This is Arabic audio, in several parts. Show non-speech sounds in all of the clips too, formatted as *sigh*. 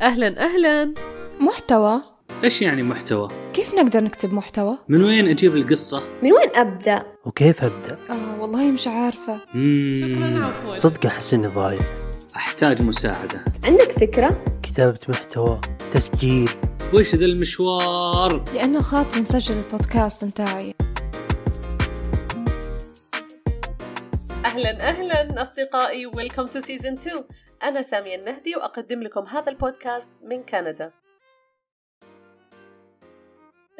أهلا أهلا محتوى إيش يعني محتوى؟ كيف نقدر نكتب محتوى؟ من وين أجيب القصة؟ من وين أبدأ؟ وكيف أبدأ؟ آه والله مش عارفة شكرا عفوا صدق أحس إني ضايع أحتاج مساعدة عندك فكرة؟ كتابة محتوى تسجيل وش ذا المشوار؟ لأنه خاطر نسجل البودكاست نتاعي أهلا أهلا أصدقائي welcome to season 2 أنا سامية النهدي وأقدم لكم هذا البودكاست من كندا.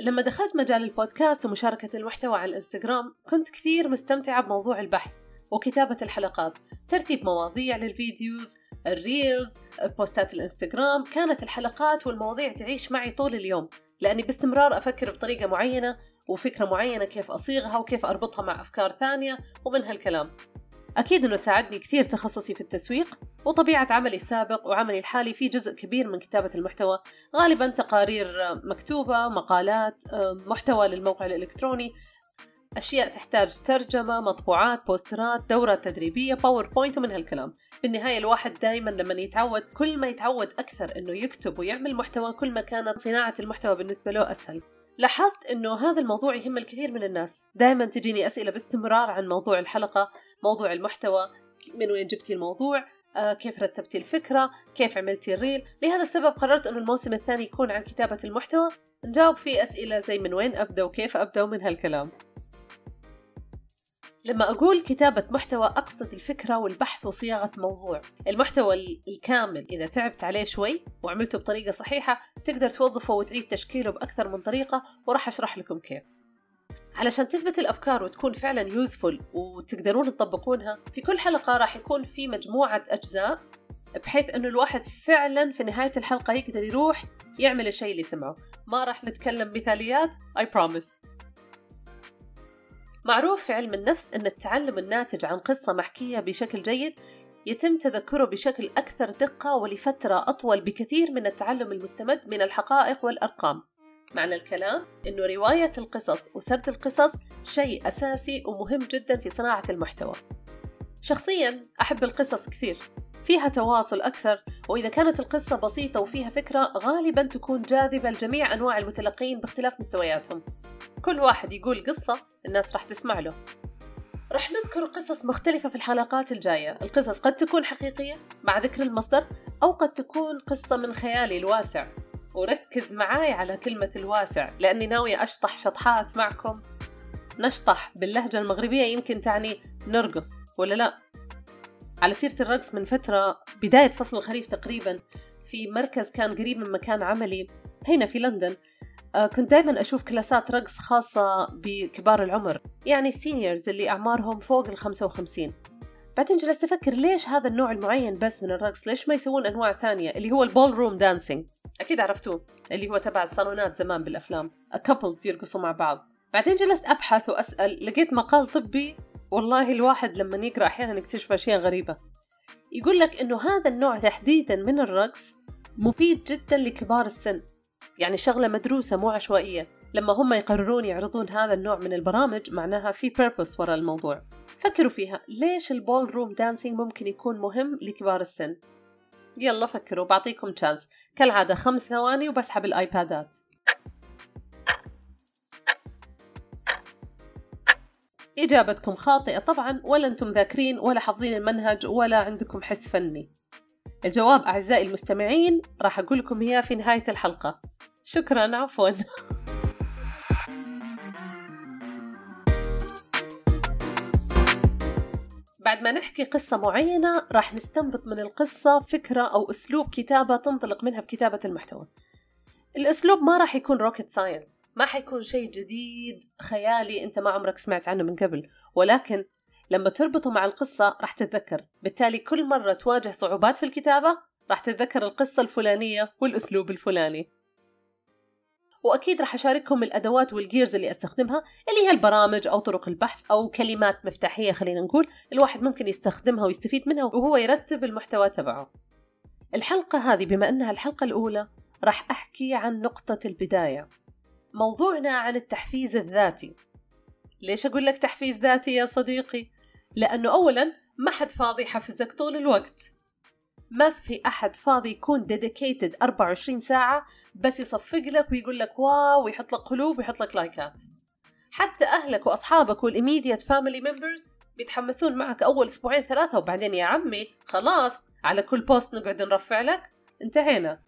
لما دخلت مجال البودكاست ومشاركة المحتوى على الإنستغرام كنت كثير مستمتعة بموضوع البحث وكتابة الحلقات ترتيب مواضيع لل videos ال reels بوستات الإنستغرام. كانت الحلقات والمواضيع تعيش معي طول اليوم لأني باستمرار أفكر بطريقة معينة وفكرة معينة كيف أصيغها وكيف أربطها مع أفكار ثانية ومن هالكلام أكيد أنه ساعدني كثير تخصصي في التسويق وطبيعة عملي السابق وعملي الحالي في جزء كبير من كتابة المحتوى. غالبا تقارير مكتوبة مقالات محتوى للموقع الإلكتروني أشياء تحتاج ترجمة مطبوعات بوسترات دورات تدريبية باوربوينت ومن هالكلام. بالنهاية الواحد دائما لما يتعود كل ما يتعود أكثر أنه يكتب ويعمل محتوى كل ما كانت صناعة المحتوى بالنسبة له أسهل. لاحظت أنه هذا الموضوع يهم الكثير من الناس. دائما تجيني أسئلة باستمرار عن موضوع الحلقة موضوع المحتوى من وين جبتي الموضوع آه، كيف رتبتي الفكرة كيف عملتي الريل. لهذا السبب قررت أنه الموسم الثاني يكون عن كتابة المحتوى. نجاوب فيه أسئلة زي من وين أبدأ وكيف أبدأ ومن هالكلام. لما أقول كتابة محتوى أقصد الفكرة والبحث وصياغة موضوع. المحتوى ال- الكامل إذا تعبت عليه شوي وعملته بطريقة صحيحة تقدر توظفه وتعيد تشكيله بأكثر من طريقة وراح أشرح لكم كيف. علشان تثبت الأفكار وتكون فعلا يوزفول وتقدرون تطبقونها في كل حلقة راح يكون في مجموعة أجزاء بحيث أنه الواحد فعلا في نهاية الحلقة يقدر يروح يعمل الشيء اللي سمعه. ما راح نتكلم مثاليات I promise. معروف في علم النفس أن التعلم الناتج عن قصة محكية بشكل جيد يتم تذكره بشكل أكثر دقة ولفترة أطول بكثير من التعلم المستمد من الحقائق والأرقام. معنى الكلام أنه رواية القصص وسرد القصص شيء أساسي ومهم جدا في صناعة المحتوى. شخصيا أحب القصص كثير فيها تواصل أكثر وإذا كانت القصة بسيطة وفيها فكرة غالبا تكون جاذبة لجميع أنواع المتلقين باختلاف مستوياتهم. كل واحد يقول قصة الناس راح تسمع له. راح نذكر قصص مختلفة في الحلقات الجاية. القصص قد تكون حقيقية مع ذكر المصدر أو قد تكون قصة من خيالي الواسع. وركز معاي على كلمة الواسع لأني ناوية أشطح شطحات معكم. نشطح باللهجة المغربية يمكن تعني نرقص ولا لا؟ على سيرة الرقص من فترة بداية فصل الخريف تقريبا في مركز كان قريب من مكان عملي هنا في لندن. كنت دائما أشوف كلاسات رقص خاصة بكبار العمر يعني السينيورز اللي أعمارهم فوق ال 55 بعدين جلست أفكر ليش هذا النوع المعين بس من الرقص؟ ليش ما يسوون أنواع ثانية؟ اللي هو ال ballroom dancing. أكيد عرفتوه اللي هو تبع الصالونات زمان بالأفلام. couples يرقصوا مع بعض. بعدين جلست أبحث وأسأل لقيت مقال طبي والله الواحد لما يقرأ أحيانا يكتشف أشياء غريبة. يقول لك إنه هذا النوع تحديدا من الرقص مفيد جدا لكبار السن. يعني شغلة مدروسة مو عشوائية. لما هم يقررون يعرضون هذا النوع من البرامج معناها في purpose وراء الموضوع. فكروا فيها. ليش ال ballroom dancing ممكن يكون مهم لكبار السن؟ يلا فكروا بعطيكم تشانس كالعادة خمس ثواني وبسحب الآيبادات. إجابتكم خاطئة طبعا ولا أنتم ذاكرين ولا حافظين المنهج ولا عندكم حس فني. الجواب أعزائي المستمعين راح أقول لكم إياه في نهاية الحلقة. شكرا عفوا. بعد ما نحكي قصة معينة راح نستنبط من القصة فكرة أو أسلوب كتابة تنطلق منها بكتابة المحتوى. الأسلوب ما راح يكون rocket science ما حيكون شيء جديد خيالي أنت ما عمرك سمعت عنه من قبل. ولكن لما تربطه مع القصة راح تتذكر. بالتالي كل مرة تواجه صعوبات في الكتابة راح تتذكر القصة الفلانية والأسلوب الفلاني. وأكيد راح أشارككم الأدوات وال gears اللي أستخدمها اللي هي البرامج أو طرق البحث أو كلمات مفتاحية خلينا نقول الواحد ممكن يستخدمها ويستفيد منها وهو يرتب المحتوى تبعه. الحلقة هذه بما أنها الحلقة الأولى راح أحكي عن نقطة البداية. موضوعنا عن التحفيز الذاتي. ليش أقول لك تحفيز ذاتي يا صديقي؟ لأنه أولا ما حد فاضي يحفزك طول الوقت. ما في أحد فاضي يكون ديديكيتد 24 ساعة بس يصفق لك ويقول لك wow ويحط لك قلوب ويحط لك لايكات. حتى أهلك وأصحابك وال immediate family members بيتحمسون معك أول أسبوعين ثلاثة وبعدين يا عمي خلاص على كل post نقعد نرفع لك. انتهينا.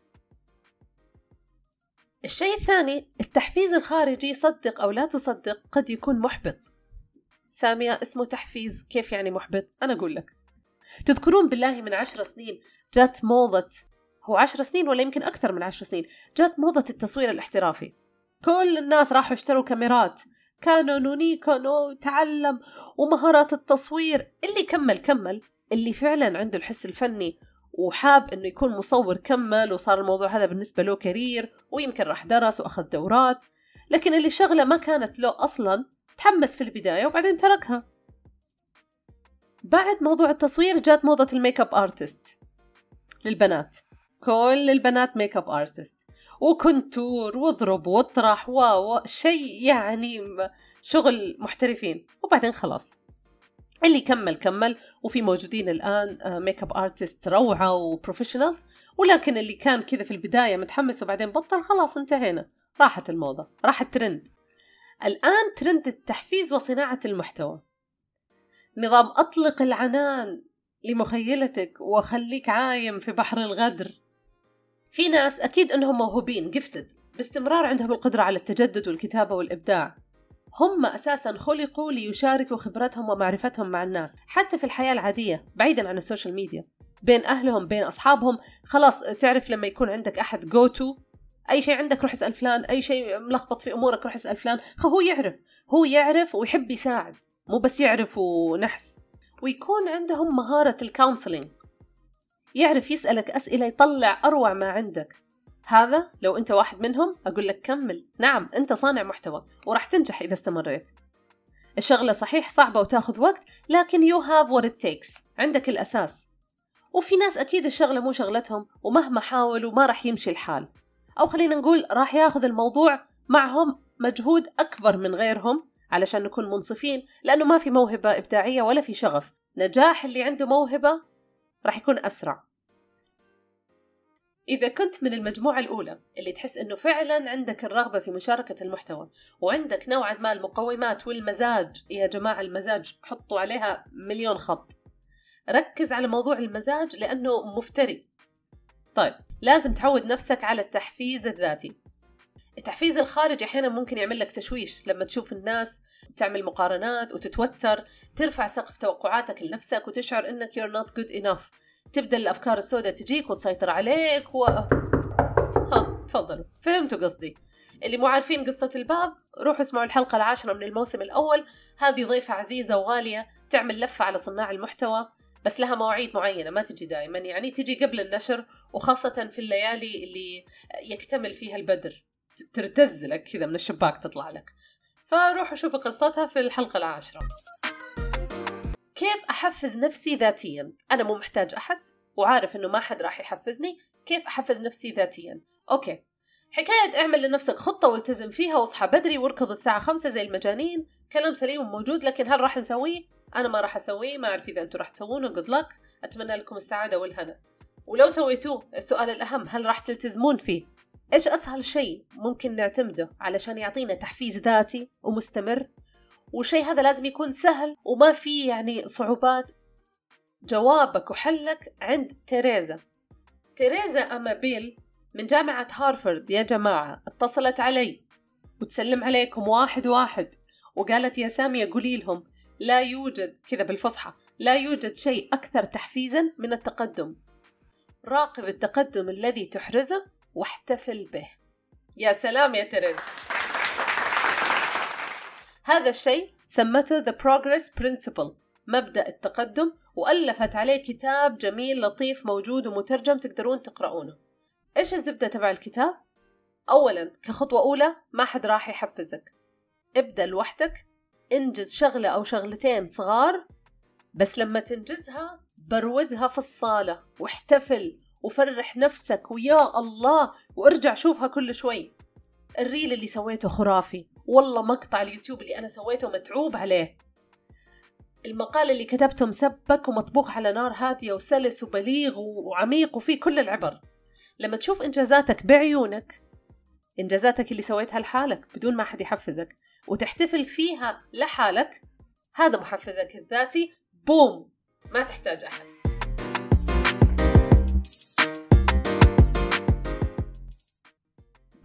الشيء الثاني التحفيز الخارجي صدق أو لا تصدق قد يكون محبط. سامية اسمه تحفيز. كيف يعني محبط؟ أنا أقول لك. تذكرون بالله من عشر سنين جات موضة هو عشر سنين ولا يمكن أكثر من عشر سنين؟ جات موضة التصوير الاحترافي. كل الناس راحوا اشتروا كاميرات. كانون ونيكون وتعلم ومهارات التصوير. اللي كمل كمل. اللي فعلا عنده الحس الفني وحاب إنه يكون مصور كمل وصار الموضوع هذا بالنسبة له كارير ويمكن راح درس وأخذ دورات. لكن اللي شغلة ما كانت له أصلا تحمس في البداية وبعدين تركها. بعد موضوع التصوير جات موضة ال makeup artist للبنات. كل البنات makeup artist. و contour واضرب واطرح و شيء يعني شغل محترفين. وبعدين خلاص. اللي كمل كمل. وفي موجودين الآن makeup artist روعة و professionals ولكن اللي كان كذا في البداية متحمس وبعدين بطل خلاص انتهينا. راحت الموضة. راح الترند الآن ترند التحفيز وصناعة المحتوى. نظام أطلق العنان لمخيلتك وخليك عايم في بحر الغدر. في ناس أكيد أنهم موهوبين gifted باستمرار عندهم القدرة على التجدد والكتابة والإبداع. هم أساسا خلقوا ليشاركوا خبرتهم ومعرفتهم مع الناس حتى في الحياة العادية بعيدا عن ال social media. بين أهلهم بين أصحابهم خلاص تعرف لما يكون عندك أحد go to أي شيء عندك روح اسأل فلان أي شيء ملخبط في أمورك روح اسأل فلان. هو يعرف هو يعرف ويحب يساعد مو بس يعرف ونحس. ويكون عندهم مهارة الكونسلينج يعرف يسألك أسئلة يطلع أروع ما عندك. هذا لو أنت واحد منهم أقول لك كمل. نعم أنت صانع محتوى وراح تنجح إذا استمريت. الشغلة صحيح صعبة وتاخذ وقت لكن you have what it takes. عندك الأساس. وفي ناس أكيد الشغلة مو شغلتهم ومهما حاولوا ما راح يمشي الحال. أو خلينا نقول راح ياخذ الموضوع معهم مجهود أكبر من غيرهم علشان نكون منصفين لأنه ما في موهبة إبداعية ولا في شغف. نجاح اللي عنده موهبة راح يكون أسرع. إذا كنت من المجموعة الأولى اللي تحس إنه فعلا عندك الرغبة في مشاركة المحتوى وعندك نوعا ما المقومات والمزاج يا جماعة المزاج حطوا عليها مليون خط. ركز على موضوع المزاج لأنه مفتري. طيب لازم تعود نفسك على التحفيز الذاتي. التحفيز الخارجي أحيانا ممكن يعمل لك تشويش لما تشوف الناس تعمل مقارنات وتتوتر ترفع سقف توقعاتك لنفسك وتشعر إنك you're not good enough. تبدأ الأفكار السوداء تجيك وتسيطر عليك و ها تفضلوا فهمتوا قصدي. اللي مو عارفين قصة الباب روحوا اسمعوا الحلقة العاشرة من الموسم الأول. هذه ضيفة عزيزة وغالية تعمل لفة على صناع المحتوى. بس لها مواعيد معينة ما تجي دائما يعني تجي قبل النشر وخاصة في الليالي اللي يكتمل فيها البدر. ترتز لك كذا من الشباك تطلع لك. فروحوا شوفوا قصتها في الحلقة العاشرة. كيف أحفز نفسي ذاتيا؟ أنا مو محتاج أحد وعارف إنه ما حد راح يحفزني. كيف أحفز نفسي ذاتيا؟ أوكي. حكاية اعمل لنفسك خطة والتزم فيها واصحى بدري واركض الساعة خمسة زي المجانين. كلام سليم موجود لكن هل راح نسويه؟ أنا ما راح أسويه ما أعرف إذا أنتم راح تسوونه good luck. أتمنى لكم السعادة والهنا. ولو سويتوه السؤال الأهم هل راح تلتزمون فيه؟ إيش أسهل شيء ممكن نعتمده علشان يعطينا تحفيز ذاتي ومستمر؟ والشيء هذا لازم يكون سهل وما فيه يعني صعوبات. جوابك وحلك عند تيريزا. تيريزا أمابيل من جامعة هارفرد يا جماعة اتصلت علي. وتسلم عليكم واحد واحد. وقالت يا سامية قولي لهم لا يوجد كذا بالفصحى لا يوجد شيء أكثر تحفيزا من التقدم. راقب التقدم الذي تحرزه واحتفل به. يا سلام يا تريز. هذا الشيء سمته The Progress Principle مبدأ التقدم وألفت عليه كتاب جميل لطيف موجود ومترجم تقدرون تقرؤونه. إيش الزبدة تبع الكتاب؟ أولا كخطوة أولى ما حد راح يحفزك. ابدأ لوحدك. انجز شغلة أو شغلتين صغار بس لما تنجزها بروزها في الصالة واحتفل وفرح نفسك ويا الله وارجع شوفها كل شوي. الريل اللي سويته خرافي. والله مقطع اليوتيوب اللي أنا سويته متعوب عليه. المقال اللي كتبته مسبك ومطبوخ على نار هادية وسلس وبليغ وعميق وفيه كل العبر. لما تشوف إنجازاتك بعيونك إنجازاتك اللي سويتها لحالك بدون ما حد يحفزك وتحتفل فيها لحالك. هذا محفزك الذاتي. بوم! ما تحتاج أحد.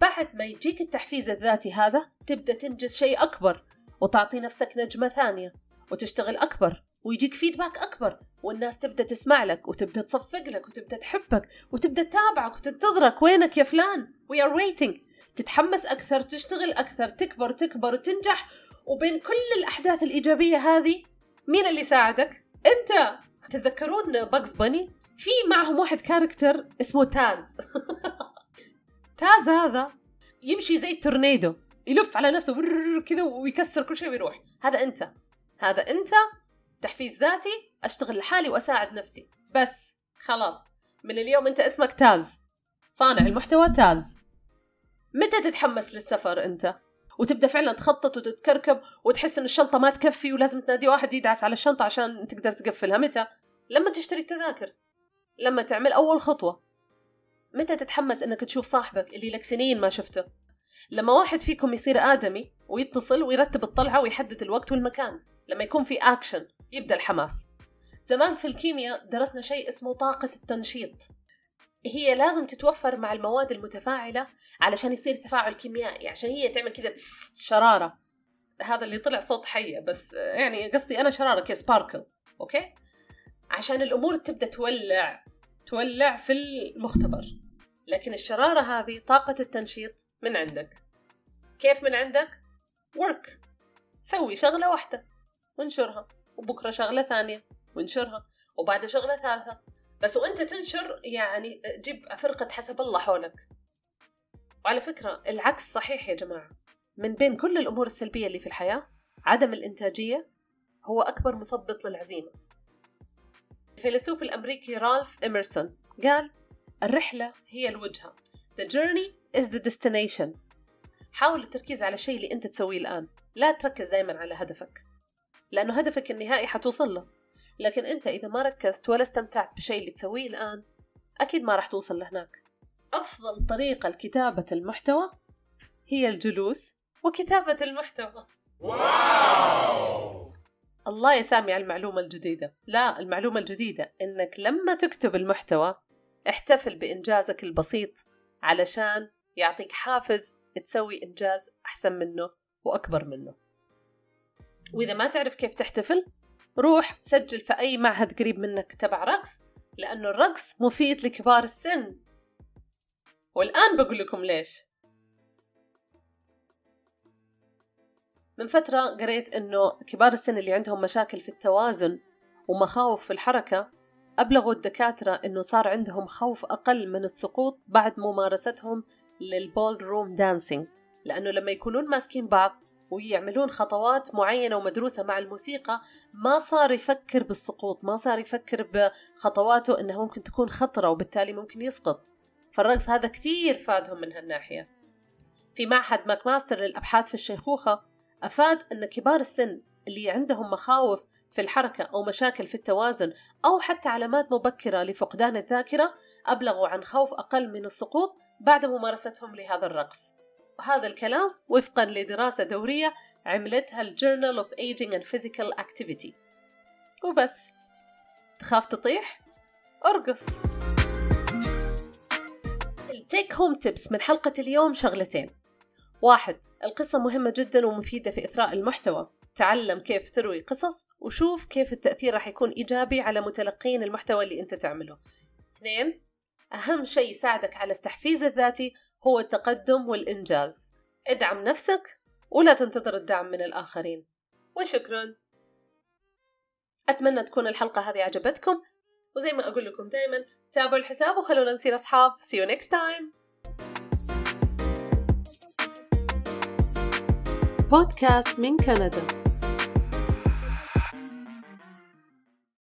بعد ما يجيك التحفيز الذاتي هذا تبدأ تنجز شيء أكبر وتعطي نفسك نجمة ثانية وتشتغل أكبر ويجيك فيدباك أكبر والناس تبدأ تسمع لك وتبدأ تصفق لك وتبدأ تحبك وتبدأ تتابعك وتنتظرك وينك يا فلان؟ We are waiting. تتحمس أكثر تشتغل أكثر تكبر تكبر وتنجح وبين كل الأحداث الإيجابية هذه مين اللي ساعدك؟ أنت. تتذكرون Bugs Bunny؟ في معهم واحد character اسمه Taz. *laughs* Taz هذا يمشي زي التورنيدو يلف على نفسه كذا ويكسر كل شيء ويروح. هذا أنت. هذا أنت. تحفيز ذاتي أشتغل لحالي وأساعد نفسي. بس خلاص. من اليوم أنت اسمك تاز. صانع المحتوى تاز. متى تتحمس للسفر أنت؟ وتبدأ فعلا تخطط وتتكركب وتحس إن الشنطة ما تكفي ولازم تنادي واحد يدعس على الشنطة عشان تقدر تقفلها. متى؟ لما تشتري التذاكر. لما تعمل أول خطوة. متى تتحمس إنك تشوف صاحبك اللي لك سنين ما شفته؟ لما واحد فيكم يصير آدمي ويتصل ويرتب الطلعة ويحدد الوقت والمكان. لما يكون في أكشن يبدأ الحماس. زمان في الكيمياء درسنا شيء اسمه طاقة التنشيط. هي لازم تتوفر مع المواد المتفاعلة علشان يصير تفاعل كيميائي عشان هي تعمل كذا شرارة. هذا اللي طلع صوت حية بس يعني قصدي أنا شرارة كذا سباركل أوكي؟ عشان الأمور تبدأ تولع تولع في المختبر. لكن الشرارة هذه طاقة التنشيط من عندك. كيف من عندك؟ work. سوي شغلة واحدة وانشرها. وبكرة شغلة ثانية وانشرها. وبعد شغلة ثالثة بس وانت تنشر يعني جيب فرقة حسب الله حولك. وعلى فكرة العكس صحيح يا جماعة. من بين كل الأمور السلبية اللي في الحياة عدم الإنتاجية هو أكبر مثبط للعزيمة. الفيلسوف الأمريكي رالف إميرسون قال الرحلة هي الوجهة. The journey is the destination. حاول التركيز على الشيء اللي أنت تسويه الآن. لا تركز دائما على هدفك لأنه هدفك النهائي حتوصل له. لكن أنت إذا ما ركزت ولا استمتعت بالشيء اللي تسويه الآن أكيد ما راح توصل لهناك. أفضل طريقة لكتابة المحتوى هي الجلوس وكتابة المحتوى. الله يا سامي على المعلومة الجديدة. لا المعلومة الجديدة إنك لما تكتب المحتوى احتفل بإنجازك البسيط علشان يعطيك حافز تسوي إنجاز أحسن منه وأكبر منه. وإذا ما تعرف كيف تحتفل روح سجل في أي معهد قريب منك تبع رقص لأنه الرقص مفيد لكبار السن. والآن بقول لكم ليش. من فترة قريت إنه كبار السن اللي عندهم مشاكل في التوازن ومخاوف في الحركة أبلغوا الدكاترة إنه صار عندهم خوف أقل من السقوط بعد ممارستهم لل ballroom dancing. لأنه لما يكونون ماسكين بعض ويعملون خطوات معينة ومدروسة مع الموسيقى ما صار يفكر بالسقوط ما صار يفكر بخطواته إنها ممكن تكون خطرة وبالتالي ممكن يسقط. فالرقص هذا كثير فادهم من هالناحية. في معهد ماكماستر للأبحاث في الشيخوخة أفاد أن كبار السن اللي عندهم مخاوف في الحركة أو مشاكل في التوازن أو حتى علامات مبكرة لفقدان الذاكرة أبلغوا عن خوف أقل من السقوط بعد ممارستهم لهذا الرقص. وهذا الكلام وفقا لدراسة دورية عملتها الجورنال of Aging and Physical Activity. وبس. تخاف تطيح؟ أرقص. التيك هوم تيبس من حلقة اليوم شغلتين. واحد القصة مهمة جدا ومفيدة في إثراء المحتوى. تعلم كيف تروي قصص وشوف كيف التأثير راح يكون إيجابي على متلقين المحتوى اللي أنت تعمله. اثنين أهم شيء يساعدك على التحفيز الذاتي هو التقدم والإنجاز. ادعم نفسك ولا تنتظر الدعم من الآخرين. وشكرا. أتمنى تكون الحلقة هذه عجبتكم وزي ما أقول لكم دايما تابعوا الحساب وخلونا نصير أصحاب. See you next time. بودكاست من كندا.